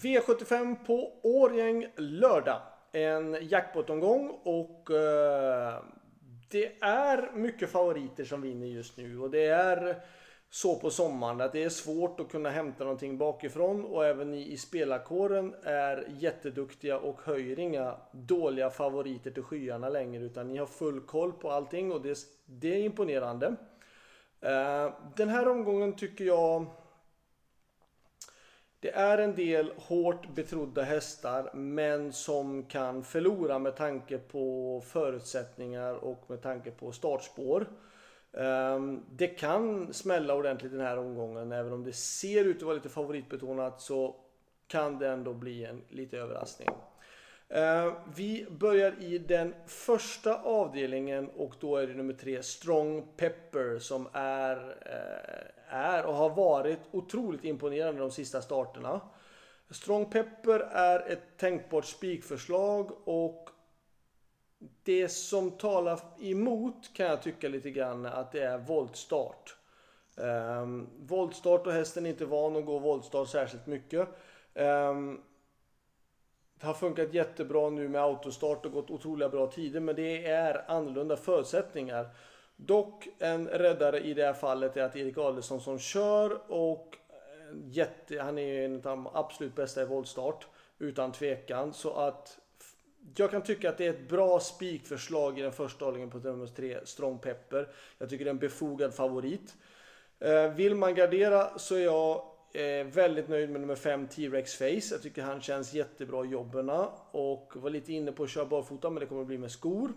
V75 på Årjäng lördag. En jackpot-omgång och eh, det är mycket favoriter som vinner just nu och det är så på sommaren att det är svårt att kunna hämta någonting bakifrån och även ni i spelarkåren är jätteduktiga och höjer inga dåliga favoriter till skyarna längre utan ni har full koll på allting och det, det är imponerande. Eh, den här omgången tycker jag det är en del hårt betrodda hästar men som kan förlora med tanke på förutsättningar och med tanke på startspår. Ehm, det kan smälla ordentligt den här omgången även om det ser ut att vara lite favoritbetonat så kan det ändå bli en lite överraskning. Eh, vi börjar i den första avdelningen och då är det nummer tre Strong Pepper som är eh, är och har varit otroligt imponerande de sista starterna. Strong Pepper är ett tänkbart spikförslag och det som talar emot kan jag tycka lite grann att det är voltstart. Um, voltstart och hästen är inte van att gå voltstart särskilt mycket. Um, det har funkat jättebra nu med autostart och gått otroliga bra tider men det är annorlunda förutsättningar. Dock en räddare i det här fallet är att Erik Adelsson som kör och eh, jätte, han är en av de absolut bästa i voltstart utan tvekan så att jag kan tycka att det är ett bra spikförslag i den första avdelningen på nummer 3, Strong Pepper. Jag tycker det är en befogad favorit. Eh, vill man gardera så är jag eh, väldigt nöjd med nummer 5, T-Rex Face. Jag tycker han känns jättebra i jobben och var lite inne på att köra barfota men det kommer att bli med skor.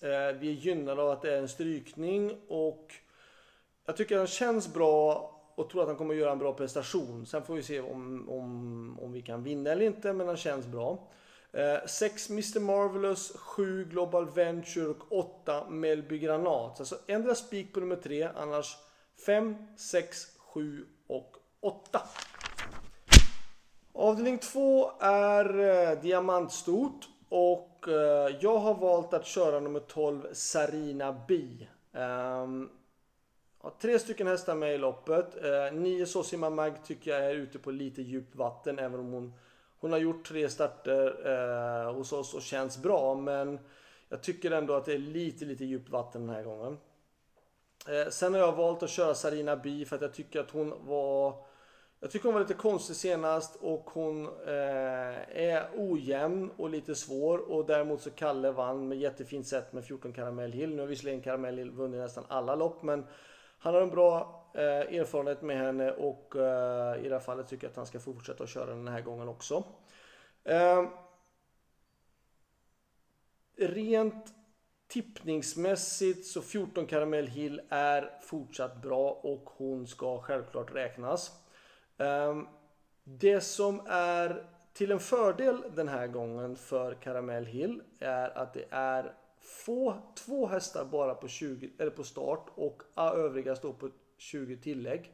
Eh, vi är gynnade av att det är en strykning och jag tycker han känns bra och tror att han kommer att göra en bra prestation. Sen får vi se om, om, om vi kan vinna eller inte, men han känns bra. 6 eh, Mr Marvelous, 7 Global Venture och 8 Melby Granat. Alltså ändra spik på nummer 3, annars 5, 6, 7 och 8. Avdelning 2 är eh, diamantstort och eh, jag har valt att köra nummer 12 Sarina B. Um, tre stycken hästar med i loppet. Eh, nio Sosima Mag tycker jag är ute på lite djupt vatten även om hon, hon har gjort tre starter eh, hos oss och känns bra. Men jag tycker ändå att det är lite, lite djupt vatten den här gången. Eh, sen har jag valt att köra Sarina Bi för att jag tycker att hon var jag tycker hon var lite konstig senast och hon eh, är ojämn och lite svår och däremot så Kalle vann med jättefint sätt med 14 Caramel Hill. Nu har visserligen Caramel Hill vunnit nästan alla lopp men han har en bra eh, erfarenhet med henne och eh, i det här fallet tycker jag att han ska fortsätta att köra den här gången också. Eh, rent tippningsmässigt så 14 Caramel Hill är fortsatt bra och hon ska självklart räknas. Ehm, det som är till en fördel den här gången för Caramel Hill är att det är få, två hästar bara på, 20, eller på start och ah, övriga står på 20 tillägg.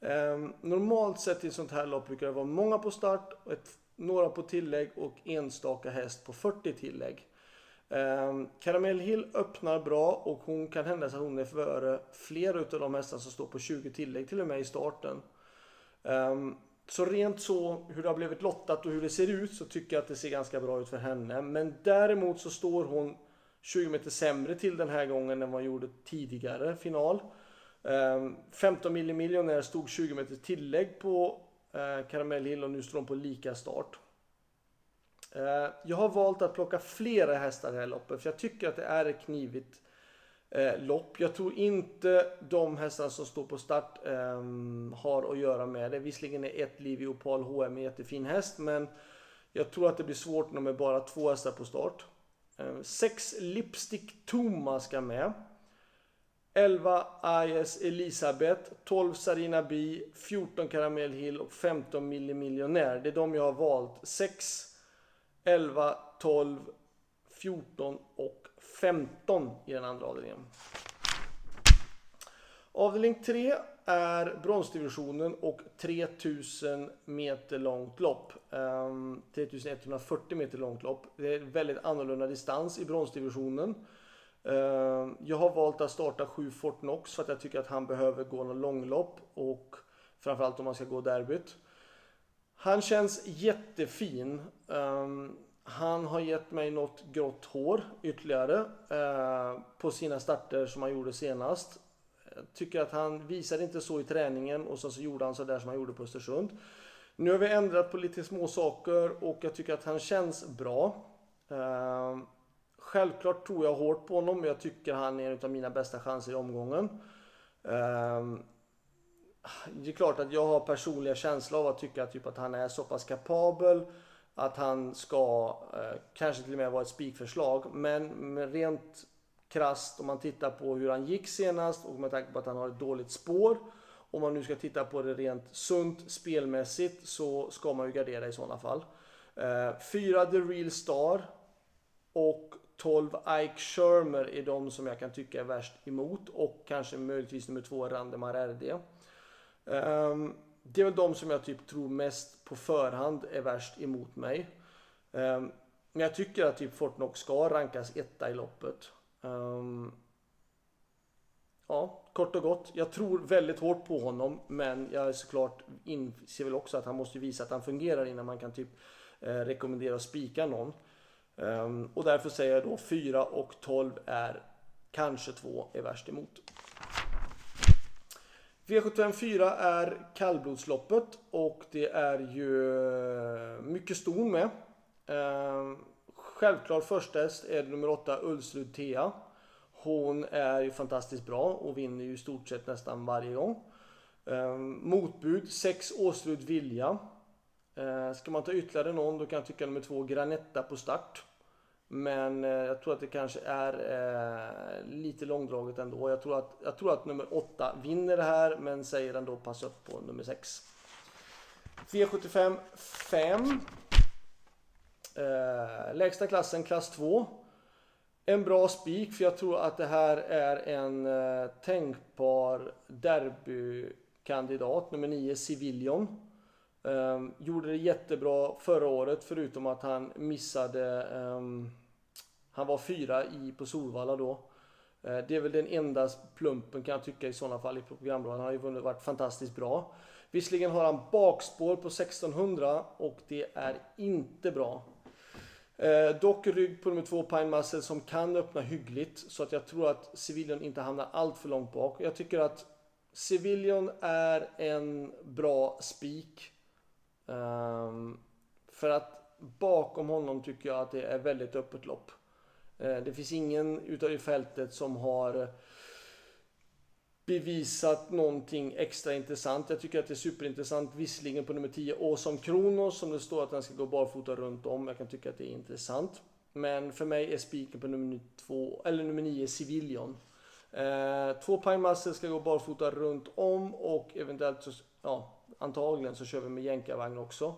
Ehm, normalt sett i ett sånt här lopp brukar det vara många på start, ett, några på tillägg och enstaka häst på 40 tillägg. Um, Caramel Hill öppnar bra och hon kan hända sig att hon är före flera av de hästar som står på 20 tillägg till och med i starten. Ehm, så rent så hur det har blivit lottat och hur det ser ut så tycker jag att det ser ganska bra ut för henne. Men däremot så står hon 20 meter sämre till den här gången än vad hon gjorde tidigare final. Ehm, 15 miljoner stod 20 meter tillägg på uh, Caramel Hill och nu står hon på lika start. Eh, jag har valt att plocka flera hästar i det här loppet för jag tycker att det är ett knivigt eh, lopp. Jag tror inte de hästarna som står på start ehm, har att göra med det. Visserligen är ett liv i Opal HM en jättefin häst men jag tror att det blir svårt när med bara två hästar på start. Eh, sex Lipstick Toma ska med. 11 IS Elisabeth, 12 Sarina Bi, 14 Caramel Hill och 15 Milli Miljonär. Det är de jag har valt. 6, 11, 12, 14 och 15 i den andra avdelningen. Avdelning 3 är bronsdivisionen och 3000 meter långt lopp. Ehm, 3140 meter långt lopp. Det är väldigt annorlunda distans i bronsdivisionen. Ehm, jag har valt att starta 7 Fortnox för att jag tycker att han behöver gå någon långlopp och framförallt om man ska gå derbyt. Han känns jättefin. Um, han har gett mig något grått hår ytterligare uh, på sina starter som han gjorde senast. Jag tycker att han visade inte så i träningen och så, så gjorde han så där som han gjorde på Östersund. Nu har vi ändrat på lite små saker och jag tycker att han känns bra. Uh, självklart tror jag hårt på honom, men jag tycker han är en av mina bästa chanser i omgången. Uh, det är klart att jag har personliga känslor av att tycka typ att han är så pass kapabel att han ska eh, kanske till och med vara ett spikförslag. Men, rent krast om man tittar på hur han gick senast och med tanke på att han har ett dåligt spår. Om man nu ska titta på det rent sunt spelmässigt så ska man ju gardera i sådana fall. Eh, fyra The Real Star och 12 Ike Shermer är de som jag kan tycka är värst emot och kanske möjligtvis nummer två Randemar RD. Um, det är väl de som jag typ tror mest på förhand är värst emot mig. Um, men jag tycker att typ Fortnox ska rankas etta i loppet. Um, ja, kort och gott. Jag tror väldigt hårt på honom, men jag är såklart inser väl också att han måste visa att han fungerar innan man kan typ eh, rekommendera att spika någon. Um, och därför säger jag då 4 och 12 är kanske 2 är värst emot. V754 är kallblodsloppet och det är ju eh, mycket ston med. Ehm, självklart självklar första häst är nummer 8 Ulsrud Thea. Hon är ju fantastiskt bra och vinner ju i stort sett nästan varje gång. Ehm, motbud 6 Åsrud Vilja. Ehm, ska man ta ytterligare någon då kan jag tycka nummer 2 Granetta på start. Men eh, jag tror att det kanske är eh, lite långdraget ändå. Jag tror, att, jag tror att nummer 8 vinner det här men säger ändå pass upp på nummer 6. V75 5. Eh, lägsta klassen klass 2. En bra spik för jag tror att det här är en eh, tänkbar derbykandidat. Nummer 9 Civilion. Um, gjorde det jättebra förra året förutom att han missade um, han var fyra i på Solvalla då. Eh, det är väl den enda plumpen kan jag tycka i sådana fall i programrådet. Han har ju vunnit, varit fantastiskt bra. Visserligen har han bakspår på 1600 och det är inte bra. Eh, dock rygg på nummer två Pine Muscle som kan öppna hyggligt så att jag tror att Civilion inte hamnar allt för långt bak. Jag tycker att Civilion är en bra spik. Um, för att bakom honom tycker jag att det är väldigt öppet lopp. Eh, det finns ingen utav i fältet som har eh, bevisat någonting extra intressant. Jag tycker att det är superintressant visserligen på nummer 10 Åsom Kronos som det står att den ska gå barfota runt om. Jag kan tycka att det är intressant. Men för mig är spiken på nummer 2 eller nummer 9 Civilion. Eh, två Pine ska gå barfota runt om och eventuellt så, ja, Antagligen så kör vi med jänkarvagn också.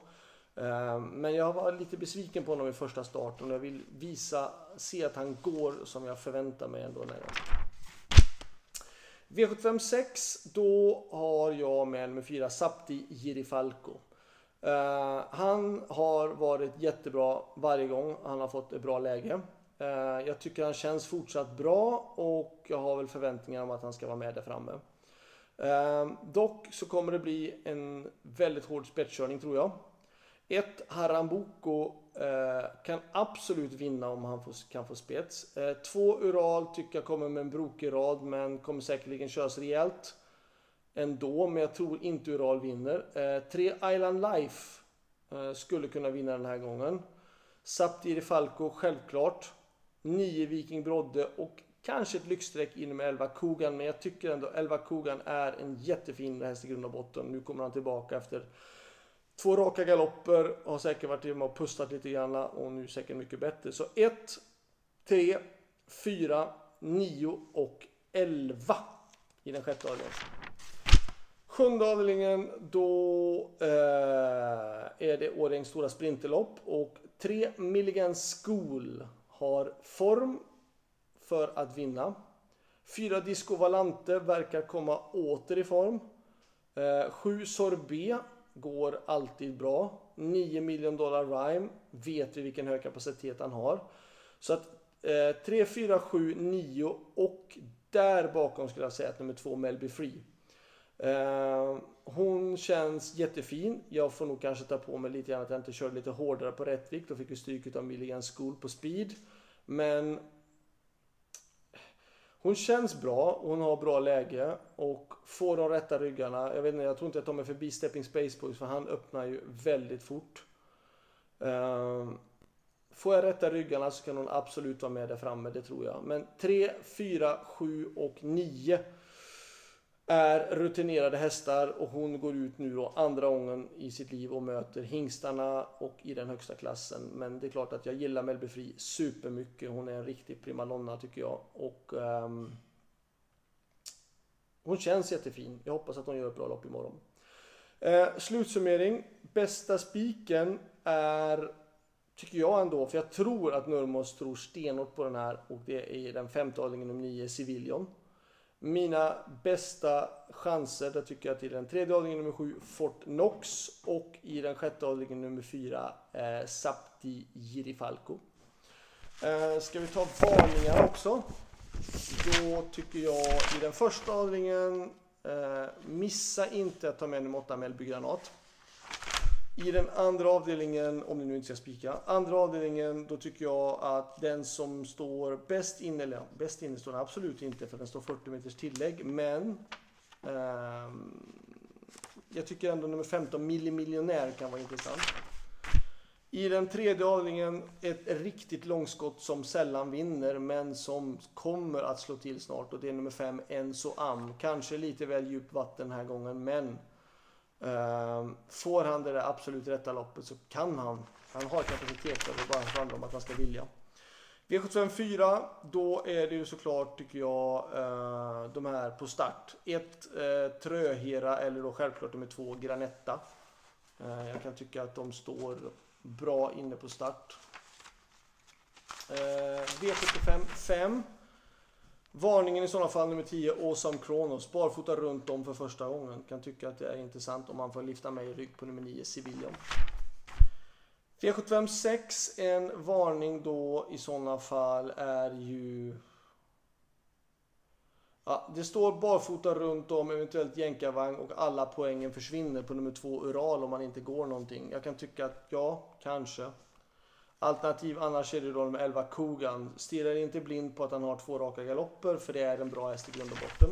Eh, men jag var lite besviken på honom i första starten och jag vill visa, se att han går som jag förväntar mig ändå. V75 6, då har jag med nummer 4 Sapti Girifalco. Eh, han har varit jättebra varje gång han har fått ett bra läge. Eh, jag tycker han känns fortsatt bra och jag har väl förväntningar om att han ska vara med där framme. Dock så kommer det bli en väldigt hård spetskörning tror jag. Ett, Harambuco eh, kan absolut vinna om han får, kan få spets. Eh, två, Ural tycker jag kommer med en brokig rad men kommer säkerligen köras rejält ändå. Men jag tror inte Ural vinner. Eh, tre, Island Life eh, skulle kunna vinna den här gången. Saptiri Falco, självklart. Nio Viking Brodde och Kanske ett lyxstreck inom 11 Kogan, men jag tycker ändå 11 Kogan är en jättefin häst i grund och botten. Nu kommer han tillbaka efter två raka galopper, har säkert varit med och pustat lite grann och nu säkert mycket bättre. Så 1, 3, 4, 9 och 11 i den sjätte avdelningen. Sjunde avdelningen, då eh, är det Årjängs stora sprinterlopp och 3 Milligan School har form för att vinna. Fyra Disco Valante verkar komma åter i form. Eh, sju Sorbet går alltid bra. 9 miljon dollar Rhyme vet vi vilken hög kapacitet han har. Så att eh, 3, 4, 7, 9 och där bakom skulle jag säga att nummer 2 Melby Free. Eh, hon känns jättefin. Jag får nog kanske ta på mig lite grann att jag inte körde lite hårdare på Rättvik. Då fick vi stryk av Milligan School på speed. Men hon känns bra, hon har bra läge och får de rätta ryggarna. Jag vet inte, jag tror inte jag tar mig förbi Stepping Space Boys för han öppnar ju väldigt fort. Ehm, får jag rätta ryggarna så kan hon absolut vara med där framme, det tror jag. Men 3, 4, 7 och 9 är rutinerade hästar och hon går ut nu då andra gången i sitt liv och möter hingstarna och i den högsta klassen. Men det är klart att jag gillar Melby Fri supermycket. Hon är en riktig primadonna tycker jag. Och um, hon känns jättefin. Jag hoppas att hon gör ett bra lopp imorgon. Eh, slutsummering. Bästa spiken är, tycker jag ändå, för jag tror att Nurmos tror stenhårt på den här och det är den femte avdelningen nummer 9, Civilion. Mina bästa chanser, där tycker jag till den tredje avdelningen nummer 7, Fort Knox och i den sjätte avdelningen nummer 4, eh, Sapti Girifalco. Eh, ska vi ta varningar också? Då tycker jag i den första avdelningen, eh, missa inte att ta med nummer 8 Mellby Granat. I den andra avdelningen, om ni nu inte ska spika, andra avdelningen då tycker jag att den som står bäst inne, eller bäst inne står den absolut inte för den står 40 meters tillägg, men eh, jag tycker ändå nummer 15, millimiljonär, kan vara intressant. I den tredje avdelningen ett riktigt långskott som sällan vinner men som kommer att slå till snart och det är nummer 5, Enzo Am. Kanske lite väl djupt vatten den här gången men Ehm, får han det där absolut rätta loppet så kan han. Han har kapacitet det bara handlar om att han ska vilja. V75 4, då är det ju såklart tycker jag eh, de här på start. Ett eh, Tröhera eller då självklart nummer två Granetta. Eh, jag kan tycka att de står bra inne på start. V75 5 Varningen i sådana fall nummer 10, Awesome Kronos. Barfota runt om för första gången. Kan tycka att det är intressant om man får lyfta mig i rygg på nummer 9, Civilion. V75 6, en varning då i sådana fall är ju... Ja, det står barfota runt om, eventuellt jänkarvagn och alla poängen försvinner på nummer 2 Ural om man inte går någonting. Jag kan tycka att ja, kanske. Alternativ annars är det då med 11 Kogan. Stirrar inte blind på att han har två raka galopper för det är en bra häst i grund och botten.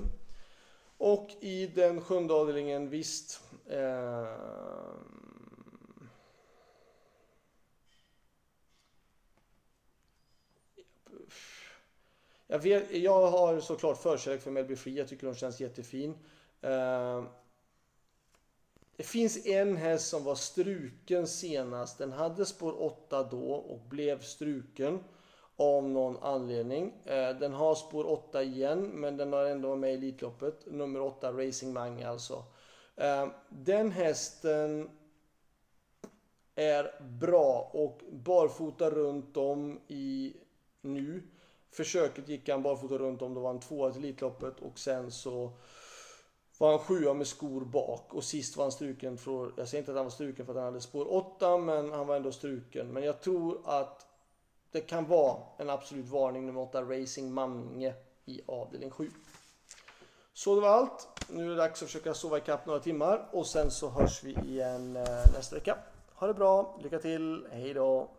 Och i den sjunde avdelningen, visst. Eh, jag, vet, jag har såklart förkärlek för Melby Free. Jag tycker hon känns jättefin. Eh, det finns en häst som var struken senast. Den hade spår 8 då och blev struken av någon anledning. Eh, den har spår 8 igen men den har ändå varit med i Elitloppet. Nummer 8 Racing Mange alltså. Eh, den hästen är bra och barfota runt om i nu. Försöket gick han barfota runt om, då var han tvåa till Elitloppet och sen så var han sjua med skor bak och sist var han struken från, jag säger inte att han var struken för att han hade spår 8 men han var ändå struken. Men jag tror att det kan vara en absolut varning nummer 8 Racing Mange i avdelning 7. Så det var allt. Nu är det dags att försöka sova ikapp några timmar och sen så hörs vi igen eh, nästa vecka. Ha det bra, lycka till, hej då!